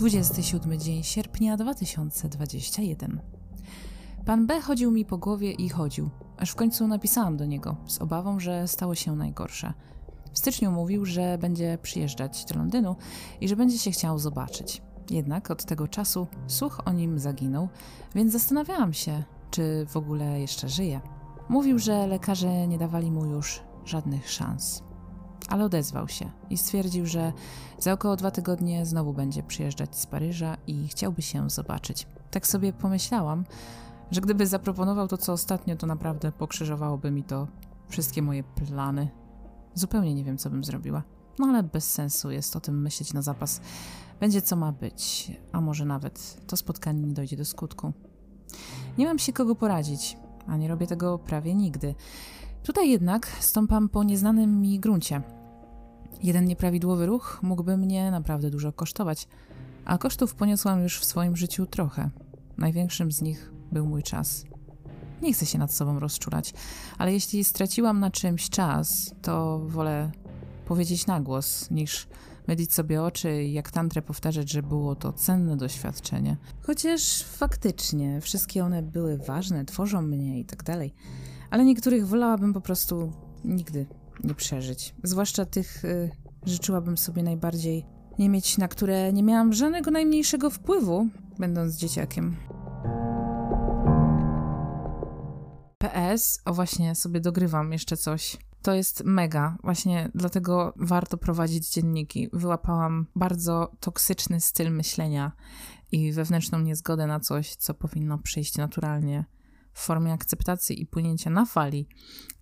27 dzień sierpnia 2021. Pan B chodził mi po głowie i chodził, aż w końcu napisałam do niego z obawą, że stało się najgorsze. W styczniu mówił, że będzie przyjeżdżać do Londynu i że będzie się chciał zobaczyć. Jednak od tego czasu słuch o nim zaginął, więc zastanawiałam się, czy w ogóle jeszcze żyje. Mówił, że lekarze nie dawali mu już żadnych szans. Ale odezwał się i stwierdził, że za około dwa tygodnie znowu będzie przyjeżdżać z Paryża i chciałby się zobaczyć. Tak sobie pomyślałam, że gdyby zaproponował to, co ostatnio, to naprawdę pokrzyżowałoby mi to wszystkie moje plany. Zupełnie nie wiem, co bym zrobiła. No ale bez sensu jest o tym myśleć na zapas. Będzie co ma być, a może nawet to spotkanie nie dojdzie do skutku. Nie mam się kogo poradzić, a nie robię tego prawie nigdy. Tutaj jednak stąpam po nieznanym mi gruncie. Jeden nieprawidłowy ruch mógłby mnie naprawdę dużo kosztować, a kosztów poniosłam już w swoim życiu trochę. Największym z nich był mój czas. Nie chcę się nad sobą rozczulać, ale jeśli straciłam na czymś czas, to wolę powiedzieć na głos, niż mylić sobie oczy i jak tantrę powtarzać, że było to cenne doświadczenie. Chociaż faktycznie wszystkie one były ważne, tworzą mnie i tak dalej. Ale niektórych wolałabym po prostu nigdy nie przeżyć. Zwłaszcza tych y, życzyłabym sobie najbardziej nie mieć, na które nie miałam żadnego najmniejszego wpływu, będąc dzieciakiem. PS, o właśnie sobie dogrywam jeszcze coś. To jest mega, właśnie dlatego warto prowadzić dzienniki. Wyłapałam bardzo toksyczny styl myślenia i wewnętrzną niezgodę na coś, co powinno przyjść naturalnie w formie akceptacji i płynięcia na fali,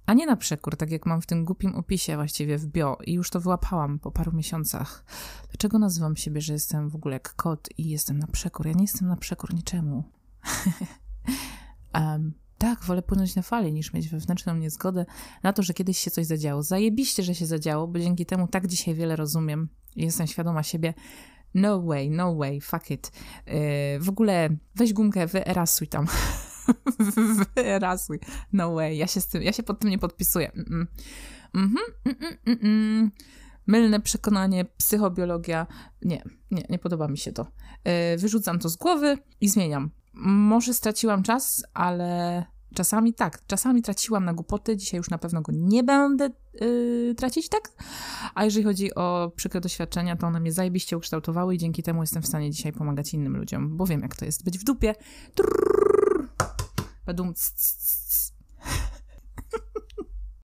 a nie na przekór, tak jak mam w tym głupim opisie właściwie w bio i już to wyłapałam po paru miesiącach. Dlaczego nazywam siebie, że jestem w ogóle jak kot i jestem na przekór? Ja nie jestem na przekór niczemu. um, tak, wolę płynąć na fali, niż mieć wewnętrzną niezgodę na to, że kiedyś się coś zadziało. Zajebiście, że się zadziało, bo dzięki temu tak dzisiaj wiele rozumiem i jestem świadoma siebie. No way, no way, fuck it. Yy, w ogóle weź gumkę, wyerasuj tam. wyerasuj. No way, ja się, z tym, ja się pod tym nie podpisuję. Mm -mm. Mm -hmm, Mylne przekonanie, psychobiologia. Nie, nie, nie podoba mi się to. Yy, wyrzucam to z głowy i zmieniam może straciłam czas, ale czasami tak, czasami traciłam na głupoty, dzisiaj już na pewno go nie będę yy, tracić, tak? A jeżeli chodzi o przykre doświadczenia, to one mnie zajebiście ukształtowały i dzięki temu jestem w stanie dzisiaj pomagać innym ludziom, bo wiem jak to jest być w dupie. Trrr, i don't s